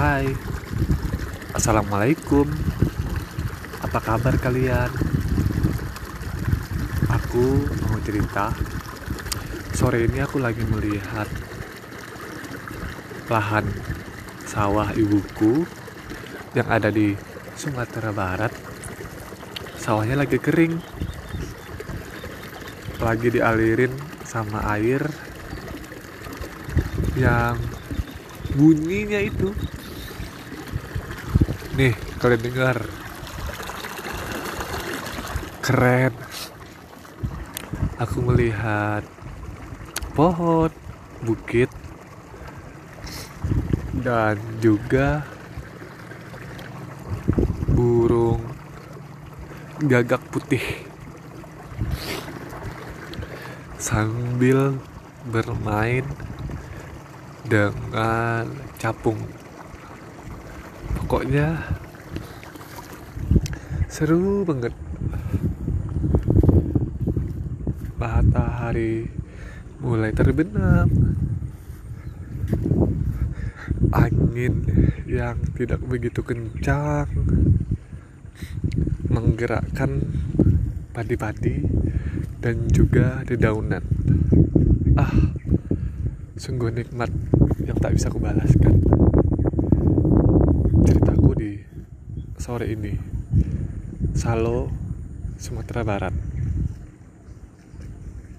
Hai. Assalamualaikum. Apa kabar kalian? Aku mau cerita. Sore ini aku lagi melihat Lahan sawah ibuku Yang ada di Sumatera Barat. Sawahnya lagi kering. Lagi dialirin sama air Yang bunyinya itu nih kalian dengar. Keren. Aku melihat pohon bukit dan juga burung gagak putih. Sambil bermain dengan capung pokoknya seru banget. Matahari mulai terbenam. Angin yang tidak begitu kencang menggerakkan padi-padi dan juga dedaunan. Ah sungguh nikmat yang tak bisa kubalaskan ceritaku di sore ini. Salo Sumatera Barat